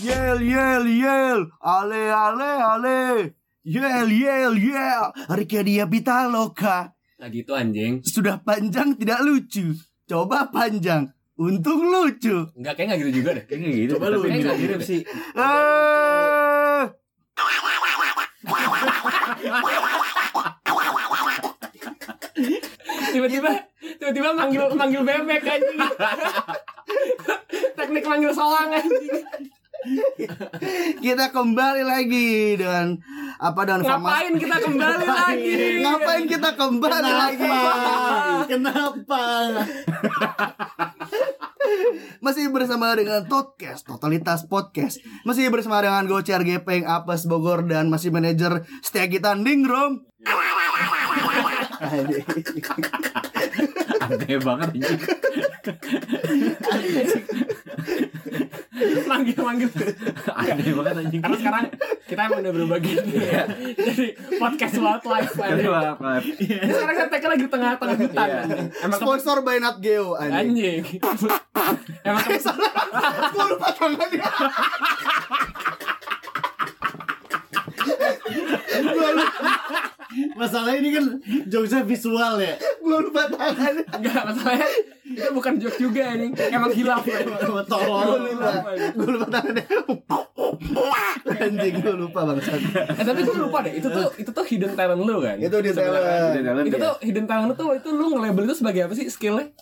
Yel yel yel Ale ale ale Yel yel yel Arcadia Pitaloka Nah gitu anjing. Sudah panjang tidak lucu Coba panjang Untung lucu Enggak kayak enggak gitu juga deh. Kayaknya gitu. Coba lu mirip- mirip mirip sih. Eh, Tiba-tiba tiba-tiba manggil manggil bebek anjing. Teknik manggil soang anjing. Kita kembali lagi dengan apa formasi Ngapain kita kembali lagi? Ngapain kita kembali lagi? Kenapa? Masih bersama dengan Totcast Totalitas Podcast. Masih bersama dengan Gocer Gepeng Apes Bogor Dan masih manajer setia kita Ningrum Aneh banget anjing. manggil manggil. Aneh banget anjing. Karena sekarang kita emang udah berubah gitu ya. Jadi podcast wildlife Aduh, anjing. apa? Sekarang kita take lagi tengah-tengah hutan Iya. anjing. Emang Sponsor by Nat Geo anjing. anjing. Emang ke- Gua lupa tangannya Gua lupa, Masalah ini kan jokesnya visual ya. gua lupa tangannya enggak masalahnya itu bukan joke juga anjing. Emang hilaf. Tolong. lupa Gua lupa tangannya Anjing gua lupa bangsat Eh tapi gue lupa deh, itu tuh itu tuh hidden talent lu kan. Itu di Udah talent dalam itu tuh hidden talent lu tuh itu lu nge-label itu sebagai apa sih skillnya?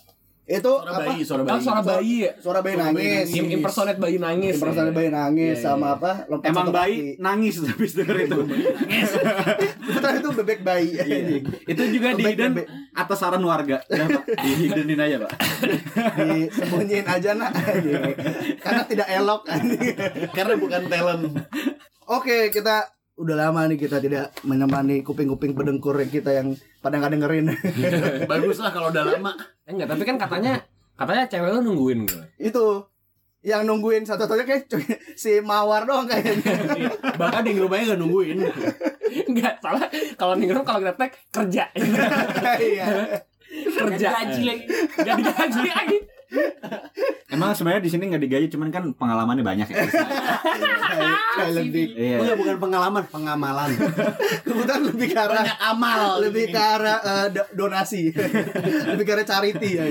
Itu Suara apa bayi, suara Oh, bayi. suara bayi ya? Suara bayi Suara bayi nangis nangis. Im- impersonate bayi nangis. Impersonate ya. bayi nangis Iya, sama iya. apa lompat Emang bayi kaki. nangis habis denger itu. Betul itu bebek bayi anjing. itu juga di hidden bebek. atas saran warga. Udah, Pak. Di hiddenin aja, Pak. disembunyiin aja nak karena tidak elok. Karena bukan talent. Oke kita udah lama nih kita tidak menemani kuping-kuping pedengkur kita yang pada nggak dengerin Bagus lah kalau udah lama. Eh, enggak, tapi kan katanya katanya cewek lu nungguin gue. itu yang nungguin satu-satunya kayak cu- si Mawar doang kayaknya Bahkan di rumahnya gak nungguin. Enggak, salah. Kalau ningrum kalau kita tag kerja. iya kerja. gaji lagi. Digaji lagi. Emang sebenarnya di sini nggak digaji, cuman kan pengalamannya banyak ya. kayak kayak lebih Iya. Enggak bukan pengalaman, pengamalan. kebetulan lebih ke arah Banyak amal. lebih ke arah eh, do- donasi lebih ke arah charity ya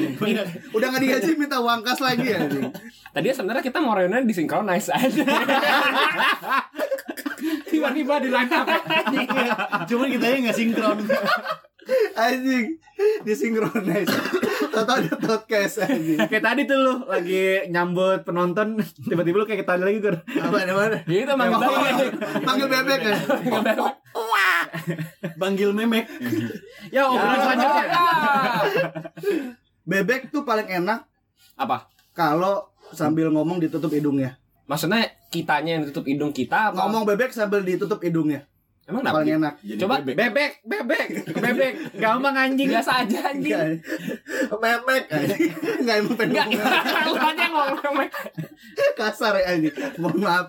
udah nggak digaji minta uang kas lagi ya Tadi sebenarnya kita mau reunian disinkronize aja. Tiba-tiba di line up. Cuman kita nggak sinkron. Anjing disinkronis Tahu ada podcast anjing Kayak tadi tuh lu lagi nyambut penonton, tiba-tiba lu kayak ketawa lagi gur. apa namanya Gitu manggil bebek. panggil bebek kan Manggil bebek. Banggil memek. Ya, obrolan selanjutnya. bebek tuh paling enak Apa? kalau sambil ngomong ditutup hidungnya Maksudnya kitanya yang tutup hidung kita apa? ngomong bebek sambil ditutup hidungnya Emang kenapa? paling enak Coba Bebek, bebek, bebek. Gampang anjing. biasa aja anjing. Enggak. bebek anjing. nggak emang pengen Enggak, ngomong lu aja ngomong. kasar ya anjing mohon maaf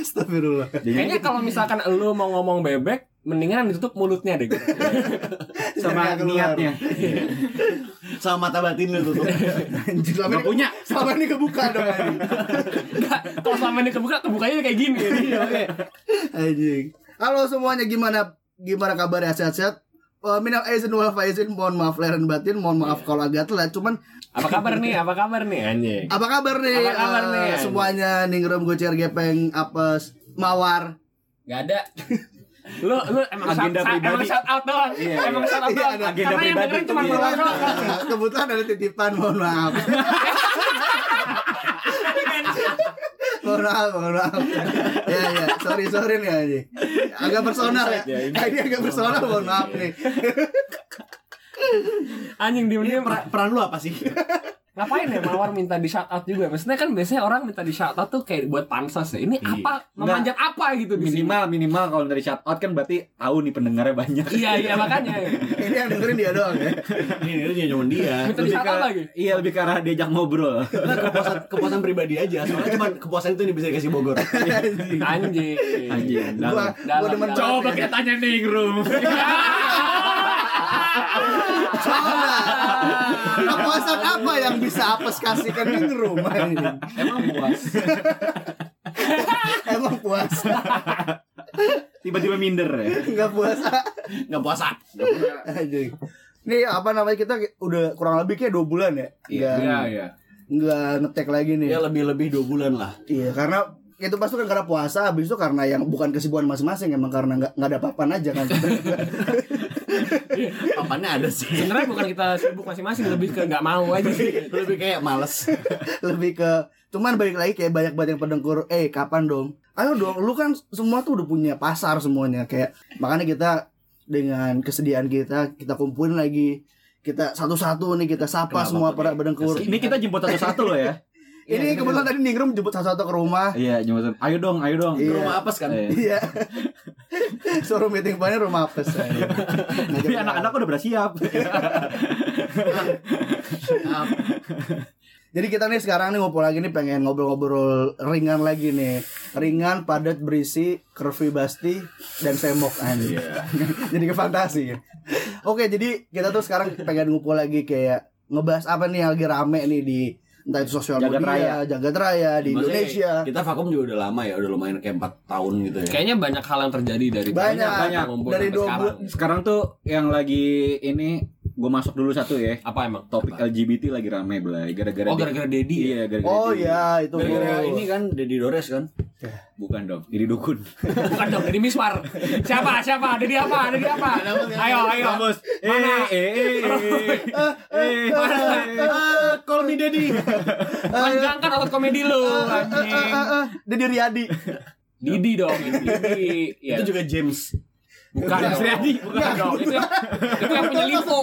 astagfirullah Kayaknya kalau misalkan lu mau ngomong bebek, mendingan ditutup mulutnya deh. sama niatnya. Sama mata batin lu tuh. anjing selama ini punya. selama ini kebuka dong anjing Enggak, kalau selama ini kebuka, kebukanya kayak gini. Iya, Anjing. Halo semuanya gimana gimana kabarnya sehat-sehat? Eh, minal aizin wal faizin mohon maaf lahir dan batin mohon maaf kalau agak telat cuman Apa kabar nih? Apa kabar nih anjing? apa kabar nih Apa kabar Eh, nih? semuanya ningrum gocer gepeng apes mawar Gak ada. Lu lu emang Agenda shout, pribadi. emang shout out doang. Iya, emang iya. shout out Iya, doang. ada. Agenda Karena yang pribadi tuh cuma iya. Mawar doang. kebetulan ada titipan mohon maaf mohon maaf mohon maaf ya ya. Sorry sorry nih anjing agak personal ya. Ya, ini. Ini agak personal mohon maaf nih. Anjing di Ini per- peran lu apa sih? Ngapain ya Mawar minta di shout out juga? Maksudnya kan biasanya orang minta di shout out tuh kayak buat pansos ya. Ini Iya. apa? Memanjat apa gitu di sini? Minimal, minimal kalau dari shout out kan berarti tahu nih pendengarnya banyak. Iya iya makanya. ini yang dengerin dia doang ya Ini ini cuma dia. Minta di shout out lagi. Iya lebih ke arah diajak ngobrol. Nah, kepuasan kepuasan pribadi aja. Soalnya cuma kepuasan itu nih bisa dikasih Bogor. Anjing. Anjing. Anjing. gua dalam. gua demen Dalam. banget ya. tanya nih room. Coba. Kepuasan apa yang bisa apes kasih ke Ningrum? Emang puas. emang puasa Tiba-tiba minder ya. nggak puasa Nggak puasa. Anjing. Ini apa namanya kita udah kurang lebih kayak dua bulan ya Iya, iya. nggak ngetek lagi nih Ya lebih-lebih dua bulan lah. iya karena itu pasti kan karena puasa habis itu karena yang bukan kesibukan masing-masing emang karena nggak nggak ada papan aja kan Papannya ada sih. Sebenarnya bukan kita sibuk masing-masing, lebih ke nggak mau aja sih. Lebih kayak males. lebih ke cuman balik lagi kayak banyak banget yang pendengkur eh kapan dong ayo dong lu kan semua tuh udah punya pasar semuanya kayak makanya kita dengan kesediaan kita kita kumpulin lagi kita satu-satu nih kita sapa Kenapa semua para pendengkur Ini kita jemput satu-satu loh ya. ini kebetulan tadi Ningrum jemput satu-satu ke rumah Iya, jemput. Ayo dong, ayo dong. Iya. Ke rumah apes kan? Iya suruh meeting plannya rumah apes Tapi anak-anak udah bersiap. Jadi kita nih sekarang nih ngumpul lagi nih pengen ngobrol-ngobrol ringan lagi nih. Ringan, padat, berisi, curvy basti dan semok anjing. jadi ke fantasi. Oke, jadi kita tuh sekarang pengen ngumpul lagi kayak ngebahas apa nih yang lagi rame nih di entah itu sosial Jagat media, raya. jagat raya di Maksudnya Indonesia. Kita vakum juga udah lama ya, udah lumayan kayak 4 tahun gitu ya. Kayaknya banyak hal yang terjadi dari Banyak, banyak. Dari dua sekarang. bulan. Sekarang tuh yang lagi ini gue masuk dulu satu ya. Apa emang? Topik LGBT lagi rame belai gara-gara Oh gara-gara Dedi ya? Iya, gara-gara Oh Dedi. iya, itu. Gara-gara ini kan Dedi Dores kan. Bukan dong, ini dukun. Bukan dong, Dedi Miswar. Siapa? Siapa? Dedi apa? Dedi apa? Ayo, ayo. Bos. Eh, Mana? eh, eh, eh, eh, eh, Ah, call me Dedi. Panjangkan otot komedi lu. Dedi Riyadi. Didi dong, Didi. Ya. Itu juga James. Bukan dong. Riyadi, bukan dong. Itu yang, itu yang punya lipo.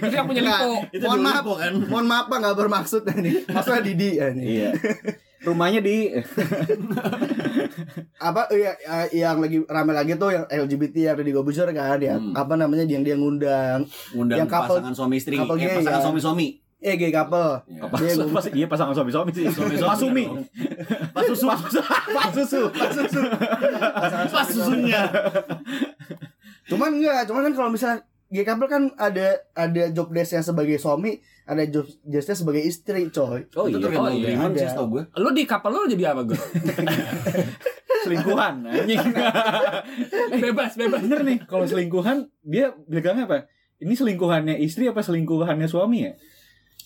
Itu yang punya lipo. Itu mohon maaf, kan? mohon maaf Pak nggak bermaksud nih. Maksudnya Didi ya nih. Iya. Rumahnya di apa iya, eh, yang lagi rame lagi tuh yang LGBT yang ada di Gobuser kan ya Hmm. apa namanya yang dia ngundang Ngundang Yang couple- pasangan suami istri, couple eh, gay, pasangan ya. suami-suami. Eh gay couple Iya. pas, pas, iya pasangan suami-suami sih. Suami-suami Pak Sumi. dong. Pas susu. Pas susunya. Cuman enggak, cuman kan kalau misalnya gay couple kan ada ada job desk yang sebagai suami, ada job desknya sebagai istri, coy. Oh Itu iya. Oh, iya. Ada. setahu gue. Lu di kapal lu jadi apa, Gur? Selingkuhan anjing. Bebas, bebas. Bener nih, kalau selingkuhan dia bilangnya apa? Ini selingkuhannya istri apa selingkuhannya suami ya?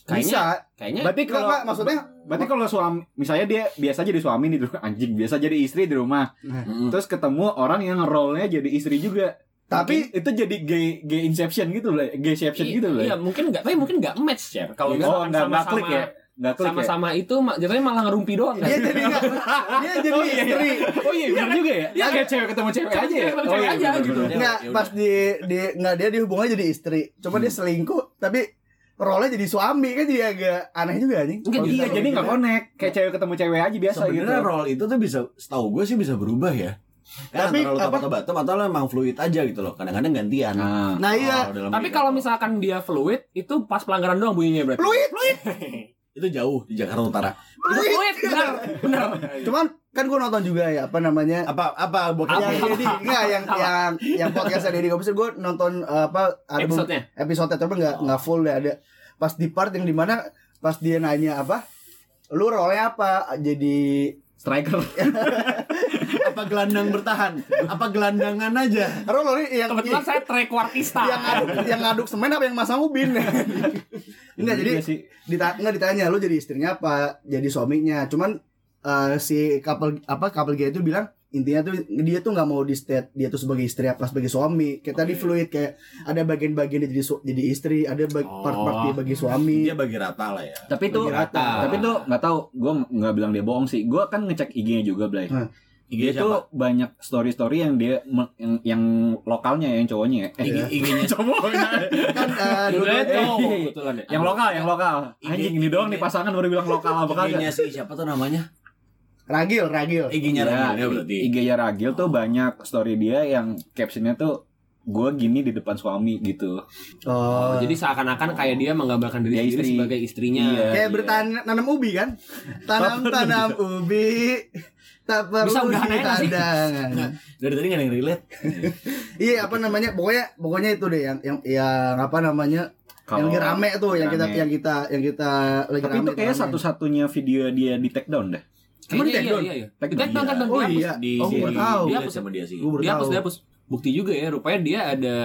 Kayaknya, Bisa. kayaknya Berarti kalau enggak, maksudnya Berarti kalau suami misalnya dia biasa jadi suami nih dulu anjing, biasa jadi istri di rumah. Mm. Terus ketemu orang yang role-nya jadi istri juga. Tapi- Mungkin itu jadi gay gay inception gitu loh, gayception i- gitu loh. Iya, mungkin enggak, tapi mungkin enggak match, Cer. Kalau oh, misalkan enggak enggak sama-sama klik ya. Enggak klik ya. sama-sama itu ma- jatuhnya malah ngerumpi doang kan? dia jadi enggak dia jadi Oh iya, istri. Oh iya, benar juga ya. Dia kayak cewek ketemu cewek aja ya. ketemu Oh cewek iya, aja gitu. Enggak, Ya pas di di enggak dia dihubungnya jadi istri. Coba dia selingkuh, tapi role jadi suami kan jadi agak aneh juga anjing. Enggak, Iya, jadi gitu. nggak connect. Kayak cewek ketemu cewek aja biasa gitu. Sebenarnya role itu tuh bisa, setahu gue sih bisa berubah ya. Kan Tapi antara lu atau bottom atau lu emang fluid aja gitu loh. Kadang-kadang gantian. Nah, Nah iya, Oh, Tapi kalau misalkan dia fluid, itu pas pelanggaran doang bunyinya berarti. fluid, fluid. itu jauh di Jakarta Utara. Itu fluid, benar, benar. Cuman kan gue nonton juga ya apa namanya Apa apa bokap yang jadi enggak yang yang yang podcastnya Deddy Kobuser gue nonton uh, apa album Episode-nya. episode tapi nggak Oh. nggak full ya ada pas di part yang di mana pas dia nanya apa lu role apa jadi striker. apa gelandang bertahan? Apa gelandangan aja? role yang Kebetulan saya trequartista. yang aduk yang aduk semen apa yang masang ubin enggak jadi Iya sih. dita nggak ditanya lu jadi istrinya apa jadi suaminya cuman eh, si couple apa couple gay itu bilang intinya tuh dia tuh nggak mau di state dia tuh sebagai istri apa sebagai suami kayak tadi Oke. fluid kayak ada bagian-bagian dia jadi su- jadi istri ada bag- Oh. part-part dia bagi suami Dia bagi rata lah ya. Tapi itu Bagi rata. tapi itu nggak tahu, gue nggak bilang dia bohong sih. Gue kan ngecek IG-nya juga, Blay. Hmm. IG itu siapa? banyak story-story yang dia yang, yang lokalnya ya, yang cowoknya ya. Eh, IG IG-nya cowoknya. kan eh, Dua-duanya dua-duanya- cowok, eh, kebetulan ya. yang lokal, yang lokal. Anjing ini doang nih pasangan baru bilang lokal apa IG-nya kagak. si siapa tuh namanya? ragil ragil IG-nya Ya, Ragilnya berarti. IG-nya Ragil tuh banyak story dia yang captionnya tuh gue gini di depan suami gitu. oh Jadi seakan-akan kayak dia menggambarkan diri Dia sendiri istri. sebagai istrinya. Iya. kayak bertanam nanam ubi kan tanam tanam ubi tak perlu Bisa udahan aja nggak sih? cadangan Dari tadi nggak ada yang relate. iya apa namanya pokoknya pokoknya itu deh yang yang yang apa namanya yang Kalau- lagi rame tuh yang kita yang kita yang kita lagi Tapi rame itu rame. satu-satunya video dia di take down deh. Emang di take down? iya, iya, iya. Take down. take down, Oh dihapus. iya. Di Oh, di, gua tahu. di, Dihapus. sama dia sih. Baru Dihapus, tahu. dihapus. Bukti juga ya, rupanya dia ada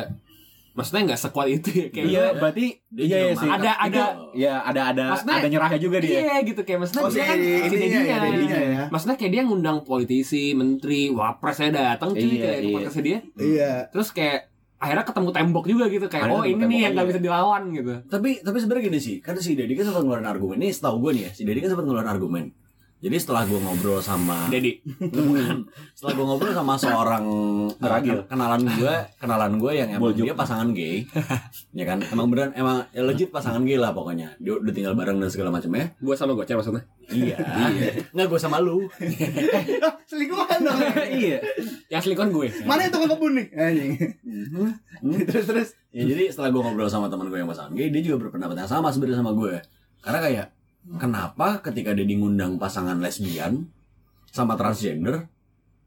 Maksudnya nggak sekuat itu ya kayak Iya, berarti Dia iya iya sih. Ada- ada- Iya, ada ada Maksudnya- ada nyerahnya juga dia. Iya gitu kayak maksudnya Oh, si dia kan si ininya ya, dedinya. ya. Maksudnya kayak dia ngundang politisi, menteri, wapres saya datang cuy Iya, kayak ke iya. podcastnya dia. Iya. Terus kayak akhirnya ketemu tembok juga gitu kayak Akhirnya oh ini nih yang nggak bisa dilawan gitu. Tapi tapi sebenarnya gini sih, kan si Dedi kan sempat ngeluarin argumen. Ini setahu gue nih ya, si Dedi kan sempat ngeluarin argumen. Jadi setelah gue ngobrol sama Dedi. Setelah gue ngobrol sama seorang Ragil. ken- kenalan gue, kenalan gue yang emang Boljuk. dia pasangan gay, ya kan? Emang beneran, emang ya legit pasangan gay lah pokoknya. Dia udah tinggal bareng dan segala macamnya. Gua sama gocek maksudnya. Iya. Nggak gue sama lu. Ah, selingkuhan dong. Iya. Yang selingkuhan gue. Mana tukang kebun nih? Anjing. terus terus. Ya jadi setelah gue ngobrol sama teman gue yang pasangan gay, dia juga berpendapat yang sama sebenarnya sama gue. Karena kayak kenapa ketika dia ngundang pasangan lesbian sama transgender,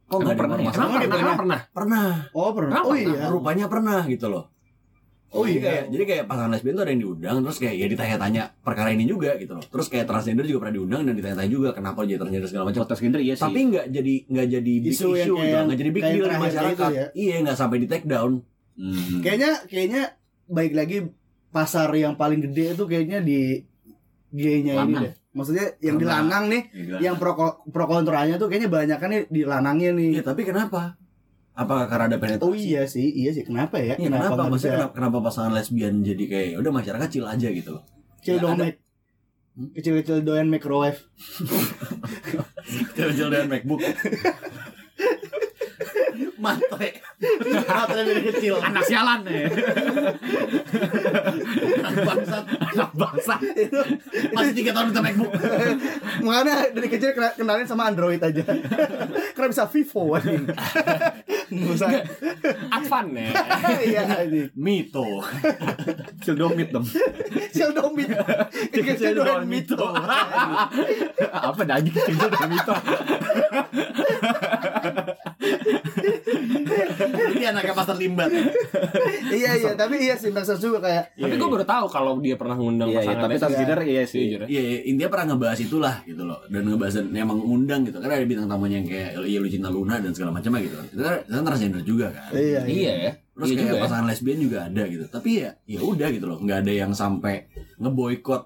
kok nggak pernah ya? permasalahan? Kenapa pernah? Kenapa pernah? Pernah. Oh pernah. Kenapa? Oh iya. Rupanya pernah gitu loh. Oh jadi iya. kayak jadi kayak pasangan lesbian tuh ada yang diundang terus kayak ya ditanya-tanya perkara ini juga gitu loh. Terus kayak transgender juga pernah diundang dan ditanya-tanya juga kenapa jadi transgender segala macam. Podcast gender iya sih. Tapi nggak jadi nggak jadi big Isu issue, yang gitu, nggak jadi big deal di masyarakat. ya. Iya nggak sampai di take down. Hmm. Kayaknya kayaknya baik lagi pasar yang paling gede itu kayaknya di gay-nya ini deh. Maksudnya yang di lanang nih, yang pro pro kontranya tuh kayaknya banyak kan nih di lanangnya nih. Iya tapi kenapa? Apakah karena ada penetrasi? Oh iya sih, iya sih. Kenapa ya? Iya, kenapa? nggak Maksudnya kenapa, kenapa pasangan lesbian jadi kayak "Ya udah masyarakat chill aja gitu loh. kecil Ya, dong ada- make kecil-kecil doyan microwave. Chill dan MacBook. Matre. Dari kecil. Anak sialan ya. Bangsat. Anak bangsa. itu Masih tiga tahun minta MacBook. Makanya dari kecil kena- kenalin sama Android aja. Karena bisa Vivo anjing. Usah. Advan ya. Iya anjing. Mito. Cildomit dong. Kecil domit. Kecil doyan mito. Apa daging Cildomit itu? Ini anaknya pasar limbat. Iya iya, tapi iya sih maksud juga kayak Tapi gue baru tahu kalau dia pernah ngundang Iya, iya, pasangan tapi lesbian. transgender iya sih. Ya. Iya, iya, intinya pernah ngebahas itulah gitu loh dan ngebahas dan emang ngundang gitu kan ada bintang tamunya yang kayak iya Lucinta Luna dan segala macamnya gitu itu kan kan transgender juga kan iya Iya ya. terus iya kayak juga ya. pasangan lesbian juga ada gitu tapi ya ya udah gitu loh nggak ada yang sampai ngeboikot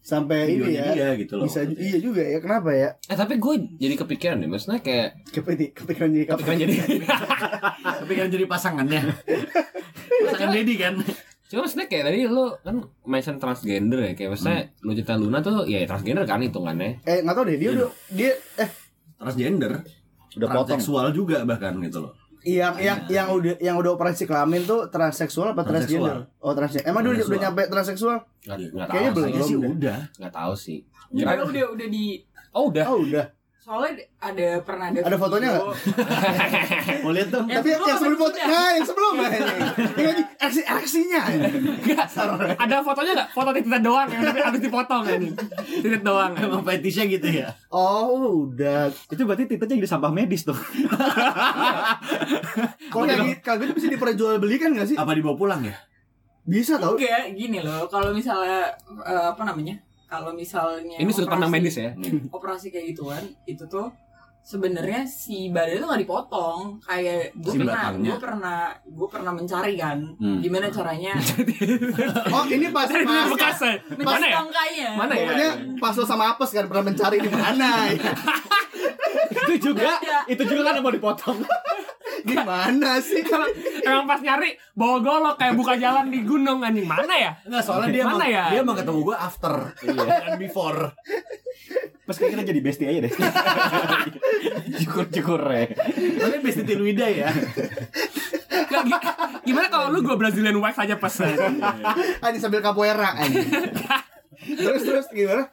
sampai ini ya. dia gitu loh Bisa iya juga ya. Kenapa ya? Eh tapi gue jadi kepikiran deh, maksudnya kayak Kepikiran kepikiran jadi kepikiran jadi. tapi kan jadi pasangannya pasangan Dedi kan Cuma maksudnya kayak tadi lu kan mention transgender ya, kayak maksudnya lu cerita Luna tuh ya transgender kan hitungannya. eh nggak tahu deh dia Iya. udah dia eh transgender Udah potong. transseksual juga bahkan gitu loh yang yang yang udah yang udah operasi kelamin tuh transseksual apa Transseksual. transgender? Oh transgender. Emang dia udah, Transseksual. udah nyampe transseksual? Nggak, nggak tahu Kayaknya sih. belum. sih udah Nggak tahu sih. Padahal udah udah di Oh udah. Oh udah. Soalnya ada pernah ada Ada fotonya video. mau lihat dong Tapi yang, sebelum yang sebelum apa foto, nah yang sebelum nah, ini. Ini lagi aksi aksinya. Ada fotonya nggak? Foto titik doang yang tapi habis dipotong kan. Titik doang. emang fetishnya gitu ya Oh udah. Itu berarti titanya jadi sampah medis tuh. Kalau kayak gitu, kalau gitu bisa diperjualbelikan nggak sih? apa dibawa pulang ya Bisa tau. enggak gini loh kalau misalnya eh, apa namanya kalau misalnya Ini sudut pandang medis ya. operasi kayak gituan itu tuh sebenarnya si badan itu nggak dipotong kayak gue Si pernah belakangnya. gue pernah gue pernah mencari kan Hmm. gimana caranya Oh ini pas Dari pas bekas ya. Mana ya? Mana ya? Pokoknya pas lo sama apes kan pernah mencari di mana ya. itu juga, itu juga kan yang mau dipotong. Gimana sih? Emang pas nyari bawa golok kayak buka jalan di gunung anjing. Mana ya? Enggak, soalnya dia Mana ya? dia mau ketemu gue after dan before. Pas kayak kita jadi bestie aja deh. Cukur-cukur ya. Tapi besti Tilwida ya. Gimana kalau lu gue Brazilian wax aja pesan? Ini sambil capoeira. Terus terus gimana?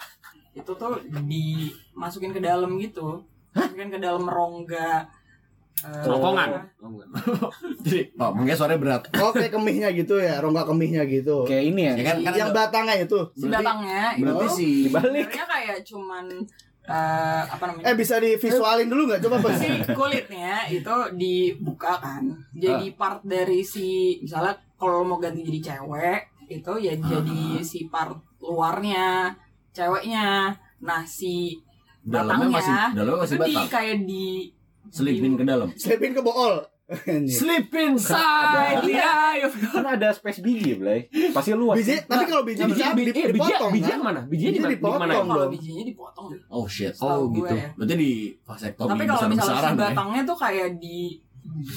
itu tuh dimasukin ke dalam gitu masukin ke dalam rongga eh, Kerongkongan. Jadi, oh, makanya suaranya berat. Oh kayak kemihnya gitu ya, rongga kemihnya gitu. Kayak ini ya. Ya kan, kan yang batangnya itu. si batangnya berarti itu sih Dibalik. sebenarnya kayak cuman eh, apa namanya Eh bisa divisualin dulu nggak? Coba si kulitnya itu dibuka kan jadi part dari si misalnya kalau mau ganti jadi cewek itu ya jadi si part luarnya ceweknya nah si Dalamnya masih dalamnya masih itu di batang. kayak di Selipin ke dalam. Selipin ke bool. Anjir. Sleep inside the eye of Kan ada space biji, Blay. Pasti luas. Biji, tapi kalau biji Nah, bisa biji, di- iya, biji, dipotong biji kan? yang mana? Biji di Biji mana? Di kalau bijinya dipotong deh. Oh shit. Oh gitu. ya. Berarti di vasektomi Tapi kalau misalnya ya. batangnya tuh kayak di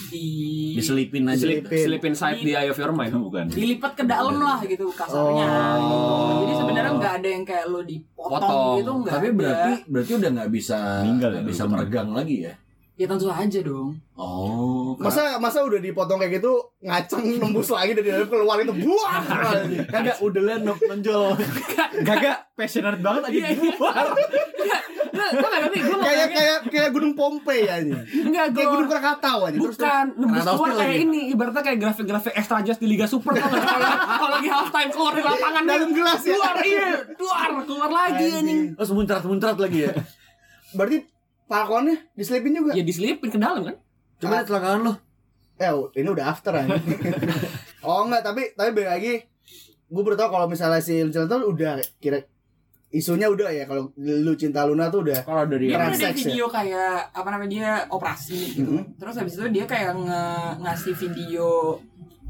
di Diselipin aja. Sleep, Selipin. sleep inside the eye of your mind. Bukan. dilipat ke dalam lah gitu kasarnya Oh. gitu. Jadi sebenarnya nggak ada yang kayak lo dipotong Potong. gitu nggak Tapi ada. berarti berarti udah nggak bisa Meninggal ya, nggak bisa meregang lagi ya. Ya tentu aja dong. Oh. Masa masa udah dipotong kayak gitu ngaceng nembus lagi dari dalam keluar itu buang. Kagak udah lah nonjol. Kagak passionate banget aja nggak ngerti. Gue kayak kayak kayak gunung Pompei aja. Enggak, Kayak gunung Krakatau aja. Terus Bukan, nembus keluar kayak lagi. ini Ibaratnya kayak grafik-grafik extra just di Liga Super? Kalau kalau lagi half time keluar di lapangan Dalam gelas ya. Keluar, iya Keluar, keluar lagi Anjing. anjing Terus muncrat-muncrat lagi ya. berarti pakonnya diselipin juga. Ya diselipin ke dalam kan Coba lihat selangkangan lo. Eh, ini udah after aja. oh enggak, tapi tapi balik lagi gue baru tau kalau misalnya si Lucilla tuh udah kira isunya udah ya kalau lu cinta Luna tuh udah Kalau dari Dia ada seks ya? video kayak apa namanya dia operasi gitu. Mhm. Terus habis itu dia kayak nge- ngasih video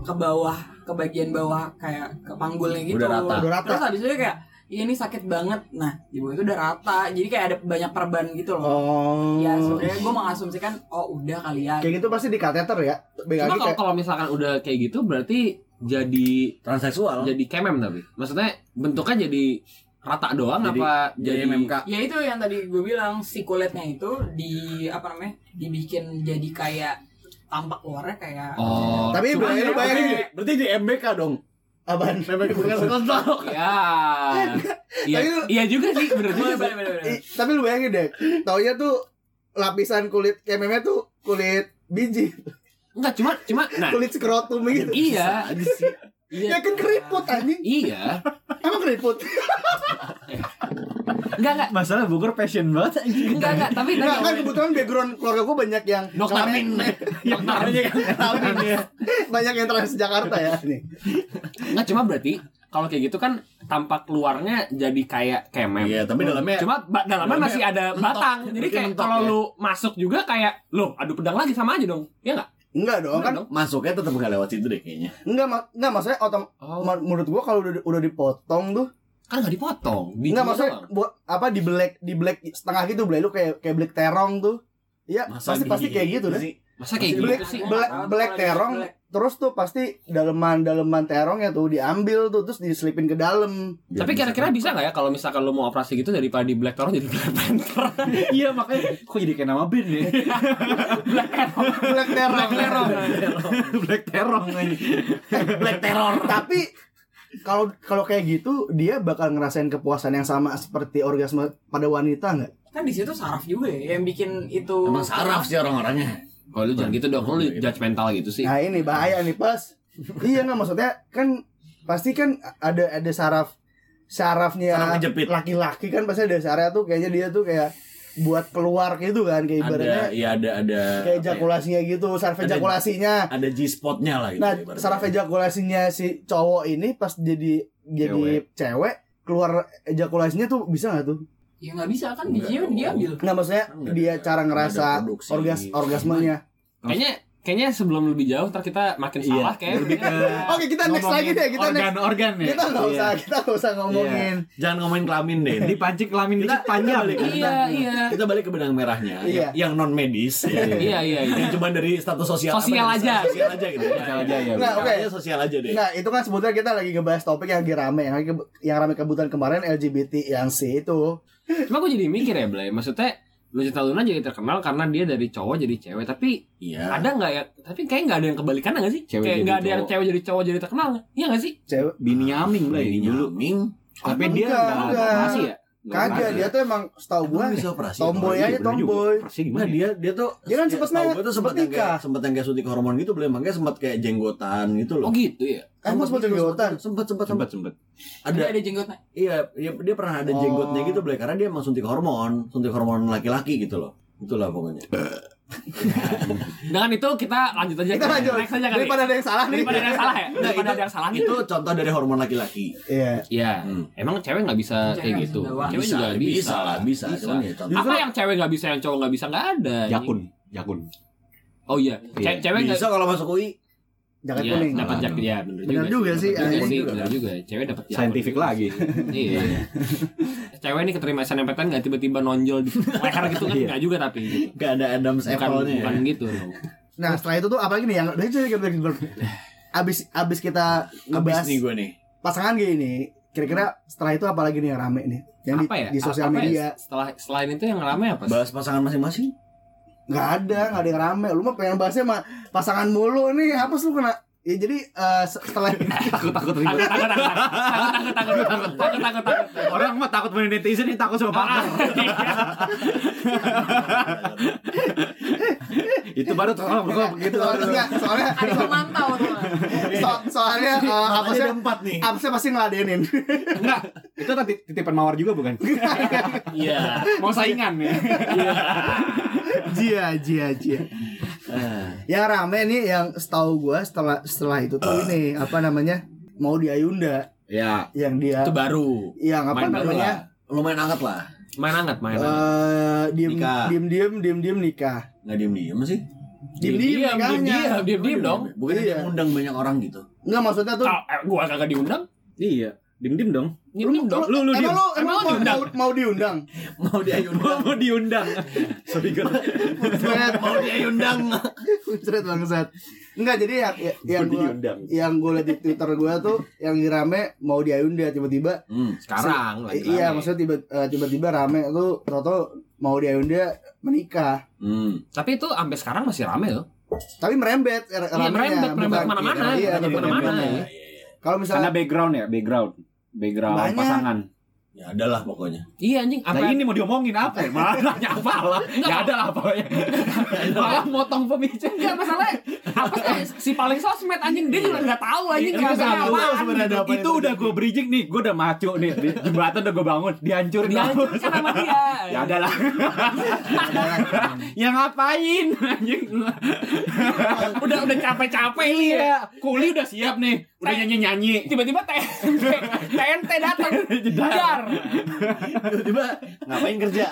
ke bawah ke bagian bawah kayak ke panggulnya gitu. Udah rata. Udah rata. Terus habis itu dia kayak "Iya, ini sakit banget. Nah, bawah itu udah rata. Jadi kayak ada banyak perban gitu loh. oh Ya sebenarnya gue mengasumsikan oh udah kali ya. kayak gitu pasti di kateter ya. Cuma kalau kayak kalau misalkan udah kayak gitu Berarti jadi Transseksual. jadi kemem tapi Maksudnya bentuknya jadi rata doang Jadi- apa jadi MMK. Ya itu yang tadi gue bilang si kulitnya itu di apa namanya dibikin jadi kayak tampak luarnya kayak Oh tapi bayangin lu ya- bayangin Berarti di MBK dong. Apaan? Bukan kontol. Ya Iya Tapi lu- iya juga sih bener juga tapi lu bayangin deh, taunya tuh lapisan kulit kememnya tuh kulit biji, Enggak cuma cuma nah kulit skrotum gitu. iya Ya iya kan keriput anjing. iya Emang keriput? Enggak enggak masalah Bogor passion banget anjing. enggak enggak tapi Enggak kan kebetulan background keluarga gue banyak yang Dokter Min. Yang namanya kan banyak yang trans Jakarta ya nih. Enggak cuma berarti kalau kayak gitu kan tampak luarnya jadi kayak kemem. Iya, tapi dalamnya Cuma ba- dalamnya Dalamnya masih ada mentok. batang. Jadi kayak kalau ya? lu masuk juga kayak lo adu pedang lagi sama aja dong. Iya enggak? Enggak dong kan dong. masuknya tetap nggak lewat situ deh kayaknya. enggak enggak maksudnya otom Oh, menurut gua kalau udah udah dipotong tuh kan enggak dipotong. Biji enggak maksudnya buat apa di black di black setengah gitu beli lu kayak kayak black terong tuh. Iya, Masa pasti pasti kayak gitu deh. sih? Masa kayak Black, gitu sih? black, black terong terus tuh pasti daleman-daleman terongnya tuh diambil tuh terus diselipin ke dalam. Tapi kira-kira bisa nggak ya kalau misalkan lu mau operasi gitu daripada di Black Terror jadi Black Panther? Iya makanya kok jadi kayak nama band ya Black terong. Black Terror. Black Terror anjing. Black Terror. Tapi kalau kalau kayak gitu dia bakal ngerasain kepuasan yang sama seperti orgasme pada wanita nggak? kan di situ saraf juga ya yang bikin itu Emang saraf sih orang-orangnya. Oh lu jangan gitu dong, lu judgmental gitu sih. Nah ini bahaya nih pas. iya nggak maksudnya kan pasti kan ada ada saraf sarafnya Saraf laki-laki kan pasti ada saraf tuh kayaknya dia tuh kayak buat keluar gitu kan kayak ibaratnya Ada, iya ada ada. kayak ya, ejakulasinya gitu saraf Ada- ejakulasinya. Ada G-spotnya lah gitu. Nah ibaratnya. saraf ejakulasinya si cowok ini pas jadi jadi cewek keluar ejakulasinya tuh bisa nggak tuh? ya nggak bisa kan Enggak bijinya dong. diambil Nggak maksudnya Nggak dia ada- cara ngerasa orgas orgasmenya. Kayaknya kayaknya sebelum lebih jauh ntar kita makin Iya, salah kayak lebih ke Oke kita next lagi deh kita next organ-organ ya. kita nggak Iya. usah kita nggak usah ngomongin. Jangan ngomongin kelamin deh. Dipancing kelamin Kita- panjang. kita balik. Iya, iya. Kita balik ke benang merahnya Iya. yang non medis ya. Iya, iya, iya. Yang cuma dari status sosial Sosial apa, aja. Sosial aja gitu. Sosial aja, ya. Nah, oke. Kayaknya sosial aja deh. Nah itu kan sebetulnya kita lagi ngebahas topik yang lagi rame yang lagi yang rame kebutuhan kemarin LGBT yang C itu. Cuma gue jadi mikir ya, Blay. Maksudnya Lucita Luna jadi terkenal karena dia dari cowok jadi cewek. Tapi Iya. ada nggak ya? Tapi kayak nggak ada yang kebalikannya nggak sih? Cewek kayak nggak ada yang cewek jadi cowok jadi terkenal nggak? Iya nggak sih? Cewek Bini Aming lah Lagi dulu. nyaming. Tapi dia enggak enggak. operasi ya? Kagak dia tuh emang setahu gua bisa operasi. tomboy Iya, aja tomboy. Operasi Nah gimana? dia dia tuh Dia kan setahu nanya, gua tuh sempat nikah. sempat yang kayak suntik hormon gitu belum makanya sempat kayak jenggotan gitu loh. Oh gitu ya. Emang sempat gitu, jenggotan? Sempat sempat sempat. sempet. ada Ada jenggotnya iya dia, dia pernah ada Oh. jenggotnya gitu Blay karena dia emang suntik hormon, suntik hormon laki-laki gitu loh. Itulah pokoknya. Dengan itu kita lanjut aja. Kita lanjut. Next aja kali. Daripada ada yang salah nih. Daripada ada yang salah ya. Nah, Daripada itu, ada yang salah nih. itu contoh dari hormon laki-laki. Iya. Iya. Hmm. Emang cewek nggak bisa Cewek kayak gitu. bisa. Cewek juga bisa. bisa lah, bisa. Cuman ya contoh. Apa yang cewek nggak bisa, yang cowok nggak bisa nggak ada. Jakun, jakun. Oh iya. Iya. Cewek nggak Bisa kalau masuk UI. Jaket Iya, kuning. dapat jaket ya bener, Bener juga sih, Bener anjing. sih, bener juga. Cewek dapat jaket. Scientific lagi. Iya. Cewek ini keterima SNMPTN nggak tiba-tiba nonjol di leher gitu kan Iya. nggak juga tapi. Gak ada Adams Apple-nya ya. bukan gitu loh. Nah setelah itu tuh apalagi nih yang udah jadi kita abis abis kita Abis ngebahas nih gue nih. pasangan gay ini kira-kira setelah itu apalagi nih yang rame nih yang di, apa ya? di sosial Apa ya? media Setelah selain itu yang rame apa? sih? Bahas pasangan masing-masing nggak ada nggak ada yang rame lu mah pengen bahasnya mah pasangan mulu ini apa sih lu kena Ya jadi uh, setelah takut takut. Takut takut takut takut takut takut takut takut. Orang mah takut main netizen ini takut sama parah iya. Itu baru tuh kalau begitu. Soalnya soalnya ada pemantau tuh. Soalnya eh, apa sih empat nih? Apa sih pasti ngeladenin. Enggak. Itu tadi titipan mawar juga bukan? Iya. Mau saingan ya jia jia jia yang rame nih yang setahu gua setelah setelah itu tuh ini apa namanya mau di Ayunda Ya, yang dia Itu baru. yang apa Main baru namanya lumayan hangat lah. Main hangat, main eh diem Nikah. diem diem diem diem nikah Nggak diem-diem sih. diem diem diam, nikahnya diam, diam, diam dong. Bukan Iya. dia ngundang banyak orang gitu. Enggak maksudnya tuh Ah, eh, gua kagak diundang. Iya, dim-dim dong. Diam dong. Lu- lu emang lu Emang mau, diundang? mau, mau diundang Mau dia undang. mau diundang. Sorry gue. Buset, Mau dia undang. Buset bangsat Enggak jadi yang yang Mau gua diundang. yang gue liat di Twitter gua tuh yang rame mau di Ayunda tiba-tiba Hmm. Sekarang lagi iya maksudnya tiba eh, tiba-tiba rame tuh toto mau di Ayunda menikah Hmm. Tapi itu sampai sekarang masih rame loh. tapi merembet er- Iya, ramenya, merembet, merembet ke mana-mana. iya, ke mana-mana. merembet. Iya, iya, iya. kalau Karena misalnya background ya, background. Background Banyak. pasangan. Ya ada lah pokoknya. Iya anjing, Nah apa ini mau diomongin apa ya? Malah nanya apa lah. Ya ada lah pokoknya. Malah motong pembicaraan. Enggak masalah apa sih si paling sosmed anjing dia juga enggak tahu anjing sama. apaan. sebenarnya apa Itu udah gue bridging nih, gue udah maco nih. Di jembatan udah gue bangun, dihancurin. Dihancurkan sama dia. Ya ada lah. ya ngapain anjing? udah udah capek-capek nih ya. Iya, kuli udah siap nih. Udah nyanyi-nyanyi. Tiba-tiba TNT TNT datang. Jedar. Tiba-tiba ngapain kerja?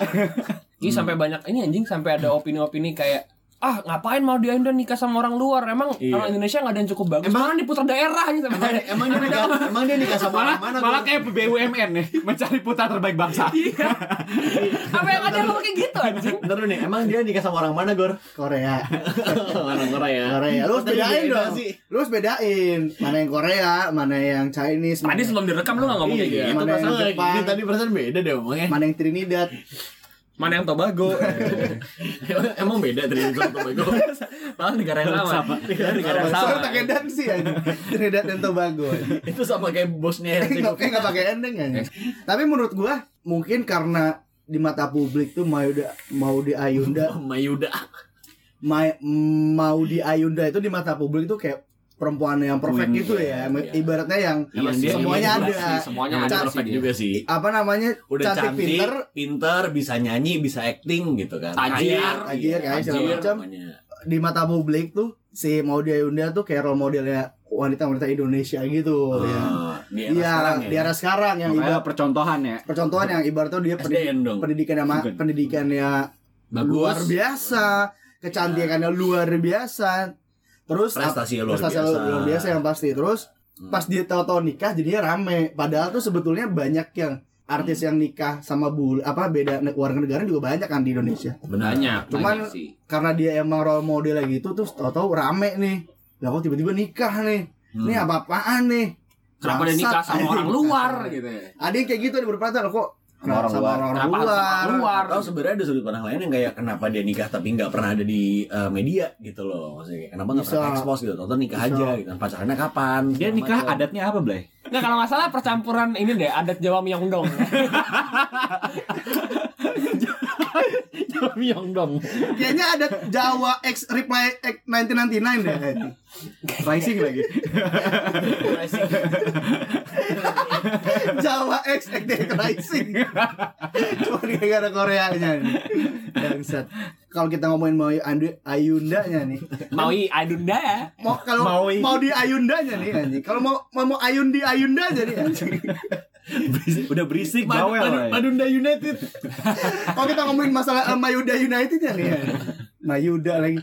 Ini sampai banyak ini anjing sampai ada opini-opini kayak ah ngapain mau dia udah nikah sama orang luar emang Iya. orang Indonesia nggak ada yang cukup bagus Emang- di putra daerah gitu Emang, emang dia nikah, emang dia nikah sama Malah, mana? malah kayak BUMN nih, mencari putra terbaik bangsa. apa yang ada lo kayak gitu anjing Bentar dulu nih, emang dia nikah sama orang mana, Gor? Korea orang Korea. Korea lu harus bedain beda dong sih. lu harus bedain mana yang Korea mana yang Chinese tadi sebelum direkam lu nggak ngomong kayak Iya, gitu itu Mana yang Jepang? tadi perasaan beda deh omongnya. mana yang Trinidad mana yang Tobago? Emang beda dari sama Tobago. malah negara yang sama. negara negara yang soalnya sama. Pakai dan sih aja Trinidad dan Tobago. Itu sama kayak bosnya nggak Herzegovina. nggak pakai ending kan tapi menurut gua mungkin karena di mata publik tuh mau di mau di Ayunda Mayuda. ma- mau di Ayunda itu di mata publik itu kayak perempuan yang perfect Queen, gitu ya iya. ibaratnya yang Iya, dia- semuanya iya, ada sih, semuanya ada Cantik perfect sih juga sih. apa namanya Udah cantik, cantik, pinter pinter, bisa nyanyi, bisa acting gitu kan. Tajir. Tajir, kaya, segala macam. di mata publik tuh si Maudy Ayunda tuh kayak role modelnya wanita-wanita Indonesia gitu ya. Ah, di era Iya, sekarang ya. di era sekarang yang Makanya ibarat percontohan ya. percontohan yang ibaratnya dia pendidik, SDN dong. pendidikannya Bukan. pendidikannya luar biasa, kecantikannya luar biasa. Terus Prestasi luar prestasi biasa. luar biasa yang pasti. Terus Hmm. pas dia tahu-tahu nikah jadinya rame. Padahal tuh sebetulnya banyak yang artis yang nikah sama bule apa beda warga negara juga banyak kan di Indonesia. Benar. banyak Cuman- banyak sih Karena dia emang role modelnya gitu terus tahu-tahu rame nih. Lah kok tiba-tiba nikah nih. Hmm. Ini apa-apaan nih? kenapa dia nikah sama orang luar gitu ya Ada yang kayak gitu nih berperasaan kok Sama orang sama luar. orang Kenapa luar. luar Atau sebenarnya ada sudut pandang lain yang kayak kenapa dia nikah tapi nggak pernah ada di eh, media gitu loh. Maksudnya kenapa nggak pernah expose gitu. Atau nikah Bisa. aja gitu. Pacarannya kapan? Dia nikah macam. adatnya apa, Blay? Nggak kalau nggak salah percampuran ini deh adat Jawa Myeongdong Myeongdong. Kayaknya ada Jawa X Reply X 1999 deh. Rising lagi. Jawa X X Rising. Cuma gara-gara Koreanya nih. Bangsat. kalau kita ngomongin mau Andu- Ayundanya nih. Maui Adunda ya. Mau kalau mau di Ayundanya nih anjing. Kalau mau mau, mau Ayun di Ayunda nih anjing. Berisik- udah berisik Madu- bawel Madu- woy. Madunda United. Kalau kita ngomongin masalah eh, Mayuda Unitednya nih. anjing. Mayuda lagi.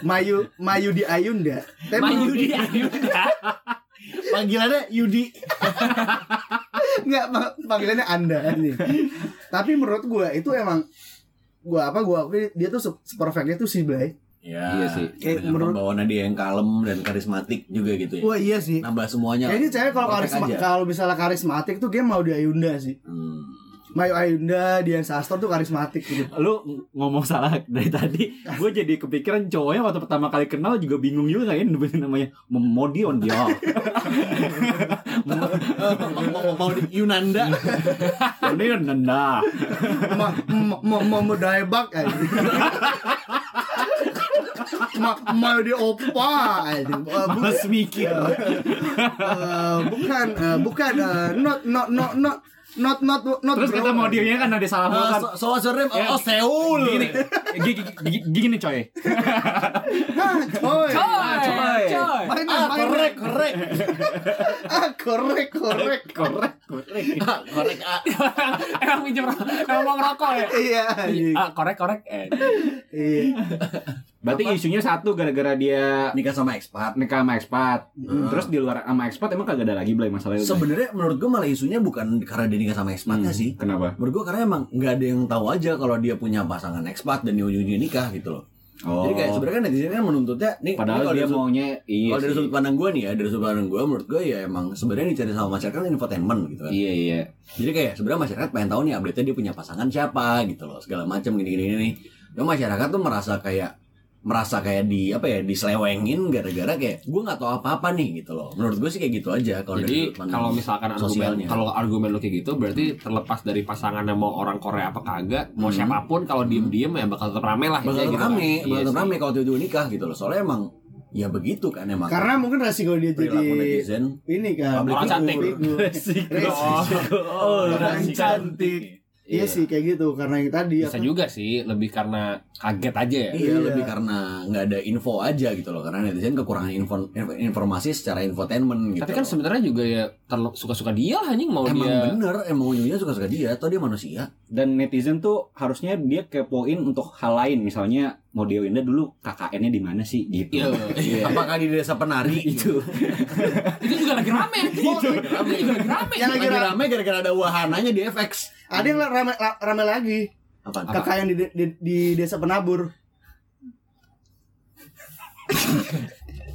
Mayu Mayu di Ayunda. Tapi Mayu di Adunda. Panggilannya Yudi. Enggak, pa- panggilannya Anda anjing. Tapi menurut gua itu emang gua apa gua akui dia tuh se- seperfectnya tuh si Blay. Ya, Iya sih. Kayak dengan menurut- pembawaan dia yang kalem dan karismatik juga gitu ya. Wah iya sih. Nambah semuanya. Kayaknya cewek kalau karisma aja. kalau misalnya karismatik tuh dia mau di Ayunda sih. Hmm. Mayu Ayunda, Dian Sastro tuh karismatik gitu. lu ngomong salah dari tadi gue jadi kepikiran cowoknya waktu pertama kali kenal juga bingung juga kan ya namanya Modion dia mau, mau- mau di Yunanda. Modion nenda Ma ma ma ma ma daebak aja. Ma mau di opa. Eh, Mas mikir eh, bukan eh, bukan eh, not not not not not not not terus kata bro. Modionnya kan ada salah Uh, kan so, so? Ya. Oh, Seoul. gini gini, gini, gini coy Ah, coy. Coy, coy. coy. Main Ah, main. korek, korek. Ah, korek korek. korek korek Ah, korek. Ah. Emang pinjam rokok, emang mau ngerokok ya. Iya. anjing. Ah, korek korek. Eh, Iya. Berarti isunya satu gara-gara dia Nikah sama ekspat. nikah sama ekspat terus di luar sama ekspat emang kagak ada lagi belai masalah itu Sebenarnya menurut gue malah isunya bukan karena dia nikah sama ekspatnya sih. kenapa Menurut gue karena emang nggak ada yang tahu aja kalau dia punya pasangan ekspat dan di ujung-ujungnya nikah gitu loh. oh Jadi kayak sebenarnya kan netizen kan menuntutnya nih ini padahal kalau dia sudut- maunya iya kalau dari sudut pandang gue nih ya, dari sudut pandang gue menurut gue ya emang sebenarnya dicari sama masyarakat kan infotainment gitu kan. iya iya Jadi kayak sebenarnya masyarakat pengen tahu nih update-nya dia punya pasangan siapa gitu loh, segala macam gini-gini nih. Cuma masyarakat tuh merasa kayak merasa kayak di apa ya diselewengin gara-gara kayak gue nggak tahu apa-apa nih gitu loh. Menurut gue sih kayak gitu aja kalau dari Jadi sudut pandang kalau misalkan argumen sosialnya. kalau argumen lo kayak gitu berarti terlepas dari pasangannya mau orang Korea apa kagak, mau Hmm. siapa pun kalau diem-diem ya bakal tetap rame lah bakal tetap gitu rame, kan. bakal Iya tetap rame kalau tiba-tiba nikah gitu loh. Soalnya emang ya begitu kan emang. Karena mungkin resiko dia jadi netizen ini kan Orang cantik. Resiko. oh Orang cantik. Iya sih kayak gitu karena yang tadi Bisa apa, juga sih lebih karena kaget aja ya. Iya, Iya. lebih karena nggak ada info aja gitu loh karena netizen kekurangan info, info- informasi secara infotainment gitu. Tapi kan sebenarnya juga ya terle- suka-suka dia lah anjing mau emang dia bener emang ujungnya suka-suka dia atau dia manusia dan netizen tuh harusnya dia kepoin untuk hal lain misalnya Modio Indah dulu KKN-nya di mana sih gitu Iya. Iya. apakah di desa penari itu itu juga lagi rame. itu juga lagi rame. yang lagi lagi ra- rame gara-gara ada wahananya di FX ada yang rame, ra- rame lagi apa kakak yang di, di, di desa penabur.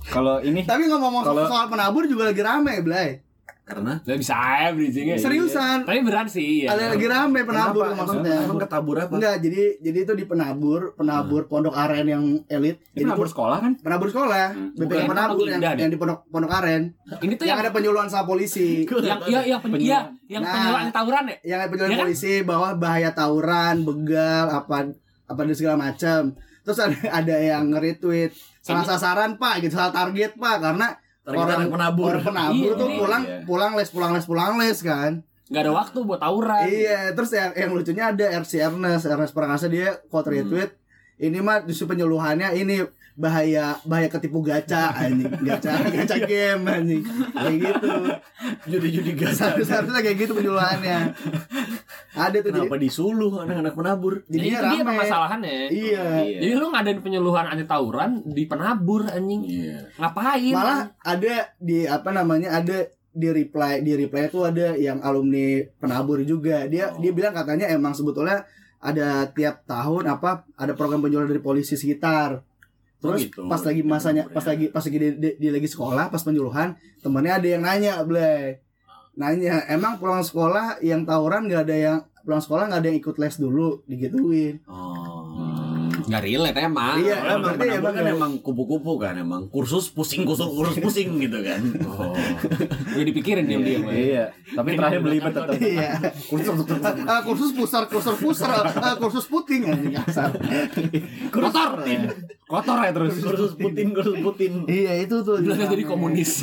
kalau ini Tapi ngomong Kalau- soal penabur juga lagi rame, Blay. Karena Lah bisa aja bridgingnya. Seriusan. Tapi beran sih ya. Ada lagi rame penabur Kenapa? maksudnya. emang, emang ketabur apa Enggak, jadi jadi itu di penabur, penabur pondok aren yang elit. ini Jadi penabur sekolah kan penabur sekolah, Hmm. BPK Bukan, penabur yang, Indah deh. yang di pondok pondok aren. Ini tuh Yang yang ada penyuluhan sama polisi. yang iya yang pen- iya, yang Nah. penyuluhan tawuran ya. yang ada penyuluhan Iya kan? polisi bahwa bahaya tawuran, begal, apa apa dan segala macam. Terus ada ada yang nge-retweet salah Ini- sasaran Pak, gitu salah target Pak karena orang penabur orang penabur Iya, tuh iya, pulang iya. pulang les pulang les pulang les kan. Gak ada waktu buat tawuran. Iya, terus yang yang lucunya ada RC Ernest, Ernest Prakasa dia quote Hmm. retweet. Ini mah justru penyuluhannya ini bahaya bahaya ketipu gacha anjing, gacha gacha game anjing. Kayak gitu. judi-judi gas Seharusnya kayak gitu penyuluhannya. Ada tuh jadi kenapa disuluh anak-anak penabur Jadi jadinya itu dia rame. permasalahannya. Iya. Jadi lu ngadain penyuluhan anti tawuran di penabur anjing. iya Ngapain? Malah ada di apa namanya ada di reply di reply itu ada yang alumni penabur juga. Dia Oh. dia bilang katanya emang sebetulnya ada tiap tahun apa ada program penjualan dari polisi sekitar. Oh, Terus gitu. pas lagi masanya pas lagi pas lagi dia, dia- dia lagi sekolah pas penyuluhan temennya ada yang nanya Blay. Nanya emang pulang sekolah yang tawuran nggak ada yang pulang sekolah nggak ada yang ikut les dulu? Digituin. Oh Gak relate emang. Iya, emang. penabur emang kan nggak- emang kupu-kupu kan emang kursus pusing kursus kursus pusing gitu kan. Oh. Udah dipikirin dia dia. iya. tapi terakhir belibet tetap iya. Kursus Ah, kursus pusar kursus pusar. Ah, kursus puting kasar kotor. kotor ya terus. Kursus putin kursus putin iya itu tuh. Belajar jadi komunis.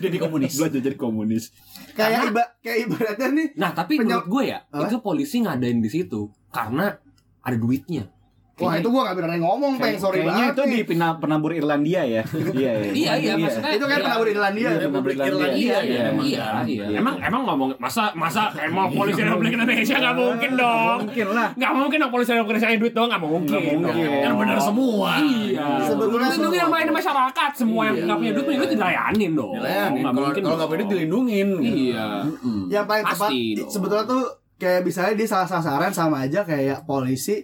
jadi komunis. Belajar jadi komunis. Kayak iba kayak ibaratnya nih Nah tapi menurut gue ya itu polisi ngadain di situ karena ada duitnya. Wah itu gua gak berani ngomong peng sorry Kayaknya banget itu nih. di pena- penabur Irlandia ya. Iya, Iya iya maksudnya Itu kan iya. pernah Irlandia. Iya, Republik Irlandia. Iya, ya, iya, emang iya, iya. Iya. Emang emang ngomong masa masa emang polisi Republik Indonesia nggak mungkin dong. Mungkin lah. Nggak mungkin dong polisi Republik Indonesia duit dong nggak mungkin. Nggak mungkin. Yang benar semua. Iya. Sebetulnya Lindungi yang main masyarakat semua yang nggak punya duit punya duit dilayanin dong. Kalau mungkin kalau nggak dong. punya duit dilindungin. Iya. Yang paling tepat sebetulnya tuh kayak misalnya dia salah sasaran sama aja kayak polisi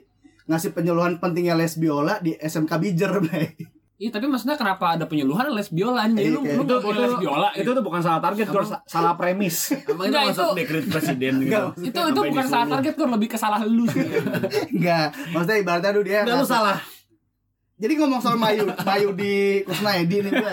ngasih penyuluhan pentingnya les biola di SMK Bijer, Bray. Iya tapi maksudnya kenapa ada penyuluhan les biola anjing? Iya, Lu lu boleh les biola. itu tuh bukan salah target. Sa- salah premis. Emang itu masuk itu- dekret presiden gitu. Enggak, itu itu bukan salah target kok lebih ke salah lu sih. Enggak, maksudnya ibaratnya dulu dia Enggak lu salah. Jadi ngomong soal Mayu, Mayu di Kusnaedi nih Bray.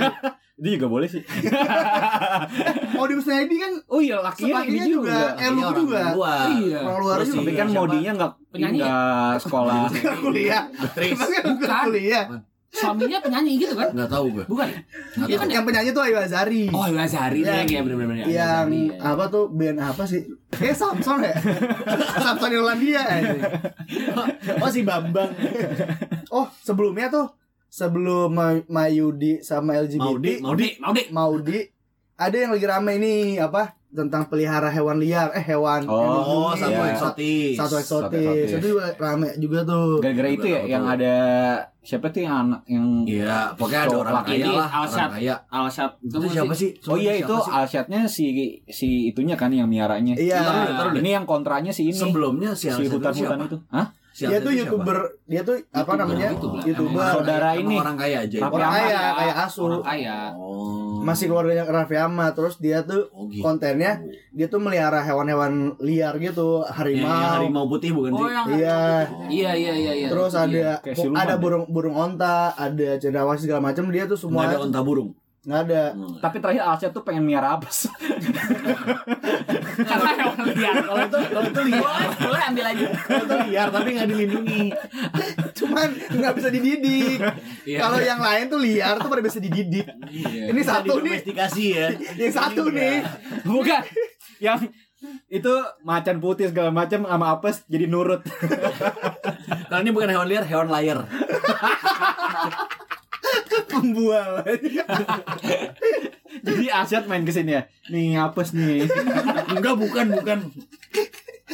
Itu juga boleh sih. Oh di Kusnaedi kan Oh iya, lakinya ini juga. juga. Eh, lu Iya, orang juga. luar. Iya. orang luar Terus juga. Tapi kan modinya enggak Penyanyi. enggak sekolah. kuliah. Tris. Emang kan bukan Bukan. kuliah. Suaminya penyanyi gitu kan? Enggak tahu gue. Bukan. Nggak Iya tahu. kan ya? Yang penyanyi tuh Ayu Azari. Oh, Lazari Yang- nih kayak bener-bener ya. yang Lazari, ya. apa tuh band apa sih? Kayak Samson ya? Samson Irlandia anjing. Oh si Bambang. Oh sebelumnya tuh sebelum Ma- Mayudi sama LGBT Maudi, Maudi, Maudi. Maudi ada yang lagi rame ini apa tentang pelihara hewan liar eh hewan Oh, dilindungi. satu Iya. eksotis. satu eksotis itu juga rame juga tuh Gara-gara itu ya yang ada siapa tuh yang anak yang Iya, pokoknya ada orang kaya lah, kaya. Alshad itu Itu siapa sih? Oh iya itu sih? Alshadnya si si itunya kan yang miaranya. iya. Ini yang kontranya si ini. Sebelumnya si si hutan-hutan itu. Hah? Si dia tuh itu siapa? youtuber dia tuh apa YouTuber, namanya YouTuber. youtuber Emang saudara Emang ini. orang kaya aja. Raffi orang kaya kayak asu Orang kaya. Oh. masih keluarganya Raffi Ahmad terus dia tuh Oh, gitu. kontennya dia tuh melihara hewan-hewan liar gitu harimau, yang harimau putih bukan Oh sih? yang iya Iya, iya, iya, iya. terus ada ada ya? burung burung onta ada cendrawasih segala macam dia tuh Nggak semua ada onta burung. Nggak ada Hmm. Tapi terakhir Alshad tuh pengen miara apes. Karena hewan liar. Kalau itu kalau itu liar, boleh boleh ambil aja. kalau itu liar tapi nggak dilindungi. cuman nggak bisa dididik Iya. kalau yang lain tuh liar tuh pada bisa dididik Iya. ini Bisa satu nih ya. yang satu nih Bukan. yang itu macan putih segala macam sama apes jadi nurut. Kalau ini bukan hewan liar, hewan layar. pembual jadi Alshad main ke sini ya. Nih apes nih. Enggak, bukan, bukan.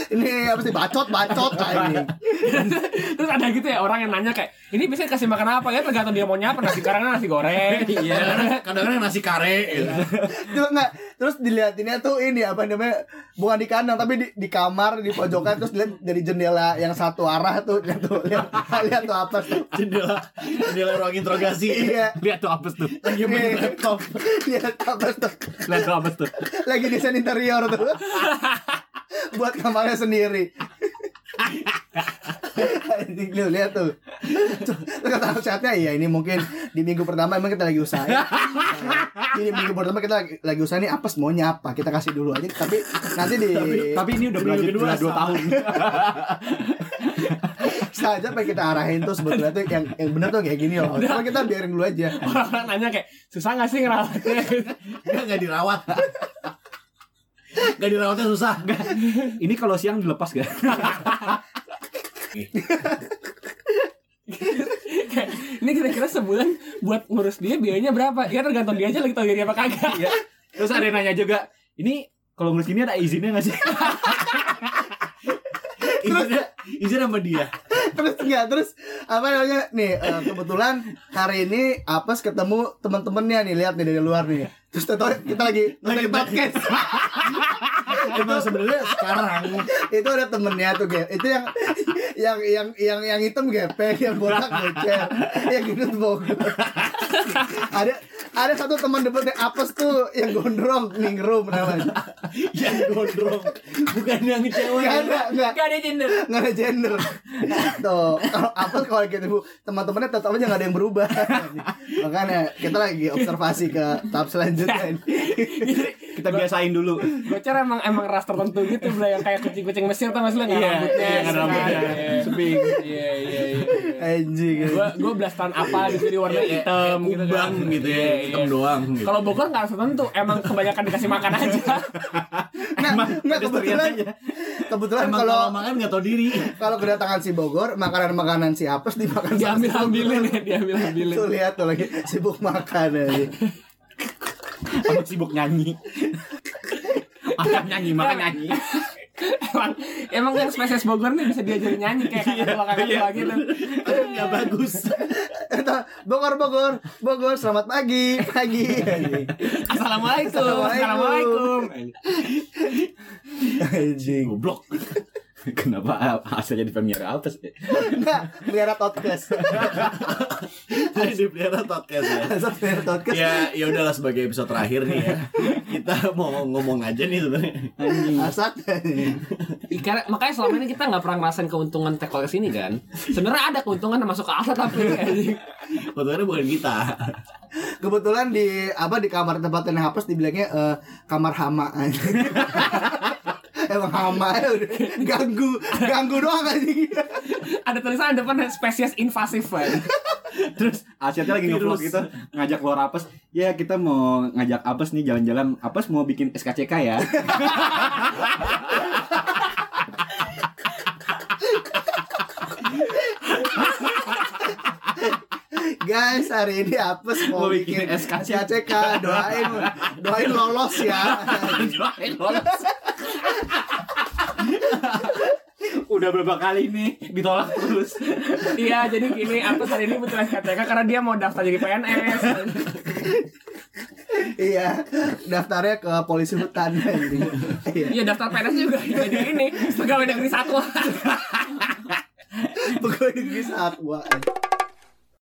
Ini apa sih bacot bacot ini Terus ada gitu ya orang yang nanya kayak, ini biasanya kasih makan apa ya? Tergantung dia maunya apa nasi goreng nasi goreng. Iya, kadang-kadang nasi kare. gitu. Cuma nggak terus dilihatinnya tuh ini apa namanya bukan di kandang tapi di, di kamar di pojokan terus lihat dari jendela yang satu arah tuh lihat tuh lihat lihat tuh apa tuh Jendela, jendela ruang interogasi. iya Lihat tuh apes tuh. Lagi main laptop. lihat apa tuh Lihat tuh apes tuh. lagi desain interior tuh buat kamarnya sendiri Anjing, lu lihat tuh Terus kata chatnya iya ini mungkin di minggu pertama emang kita lagi usaha ini minggu pertama kita lagi, lagi usaha nih apa maunya apa kita kasih dulu aja tapi nanti di Tapi ini udah berlanjut 2 sama. tahun. saja pengen kita arahin tuh sebetulnya tuh yang yang benar tuh kayak gini loh cuma kita biarin dulu aja Orang nanya kayak, susah gak sih ngerawatnya? Enggak, enggak dirawat. Enggak dirawatnya susah. Ini kalau siang dilepas gak? Ini kira-kira sebulan buat ngurus dia biayanya berapa? Ya tergantung dia aja lagi tau diri apa kagak. Iya. Terus ada yang nanya juga, ini kalau ngurus gini ada izinnya gak sih? Izinnya, izin sama dia. terus enggak terus apa namanya? Nih eh, kebetulan hari ini apes ketemu teman-temannya nih lihat nih dari luar nih. Terus kita lagi lagi podcast Emang sebenarnya sekarang itu ada temennya tuh Gep. itu yang yang yang yang yang hitam gepeng yang botak bocer yang gendut bogor ada ada satu teman debatnya apes tuh yang gondrong ningrum namanya yang gondrong bukan yang cewek. nggak ada nggak Gak ada gender. nggak ada gender tuh kalau apes kalau gitu bu teman-temannya tetap aja nggak ada yang berubah makanya kita lagi observasi ke tahap selanjutnya ini. Kita biasain dulu. Gocor emang emang ras tertentu gitu bro yang kayak kucing-kucing Mesir tau gak sih lo nggak Iya, rambutnya iya, nggak ada rambutnya. Iya. Iya iya iya Anjing. gue gue belastan apa gitu di warna hitam gitu kan Kubang gitu ya, Iya, hitam iya. doang. Gitu. kalau Bogor nggak tertentu emang kebanyakan dikasih makan aja Nah, nggak kebetulan aja. kebetulan kalau makan nggak tahu diri. kalau kedatangan si Bogor makanan-makanan si apes dimakan diambil ambilin ya diambil ambilin Tuh lihat tuh lagi sibuk makan aja. Sama sibuk nyanyi. Makan nyanyi, makan nyanyi. emang emang yang spesies Bogor nih bisa diajarin nyanyi kayak kakak tua kakak tua gitu Nggak bagus. Eta, Bogor Bogor Bogor selamat pagi pagi. Assalamualaikum. assalamualaikum Anjing. Goblok. Kenapa hasilnya di Premier apa sih? Enggak, biar podcast. Jadi dipelihara podcast ya. Biar podcast. ya ya udahlah sebagai episode terakhir nih ya kita mau ngomong aja nih sebenarnya Asat. Karena makanya selama ini kita nggak pernah ngerasain keuntungan tekol sini kan. Sebenarnya ada keuntungan masuk ke aset tapi anjing. fotonya bukan kita Kebetulan di apa di kamar tempatnya hapus dibilangnya eh, kamar hama. Emang hama ya udah. Ganggu ganggu doang anjing. ada tulisan depan spesies invasif kan. Terus Asyatnya lagi nge-vlog gitu Ngajak luar apes. Ya kita mau ngajak apes nih jalan-jalan. Apes mau bikin SKCK ya Guys, hari ini apes mau, Mau bikin, bikin SKCK. Doain doain lolos ya. Udah berapa kali nih Ditolak terus Iya, jadi gini, aku hari ini butuh SKTK karena dia mau daftar jadi PNS. iya, daftarnya ke polisi hutan anjing. Iya. Iya, daftar PNS juga jadi ini pegawai negeri satu. Pegawai negeri satwa.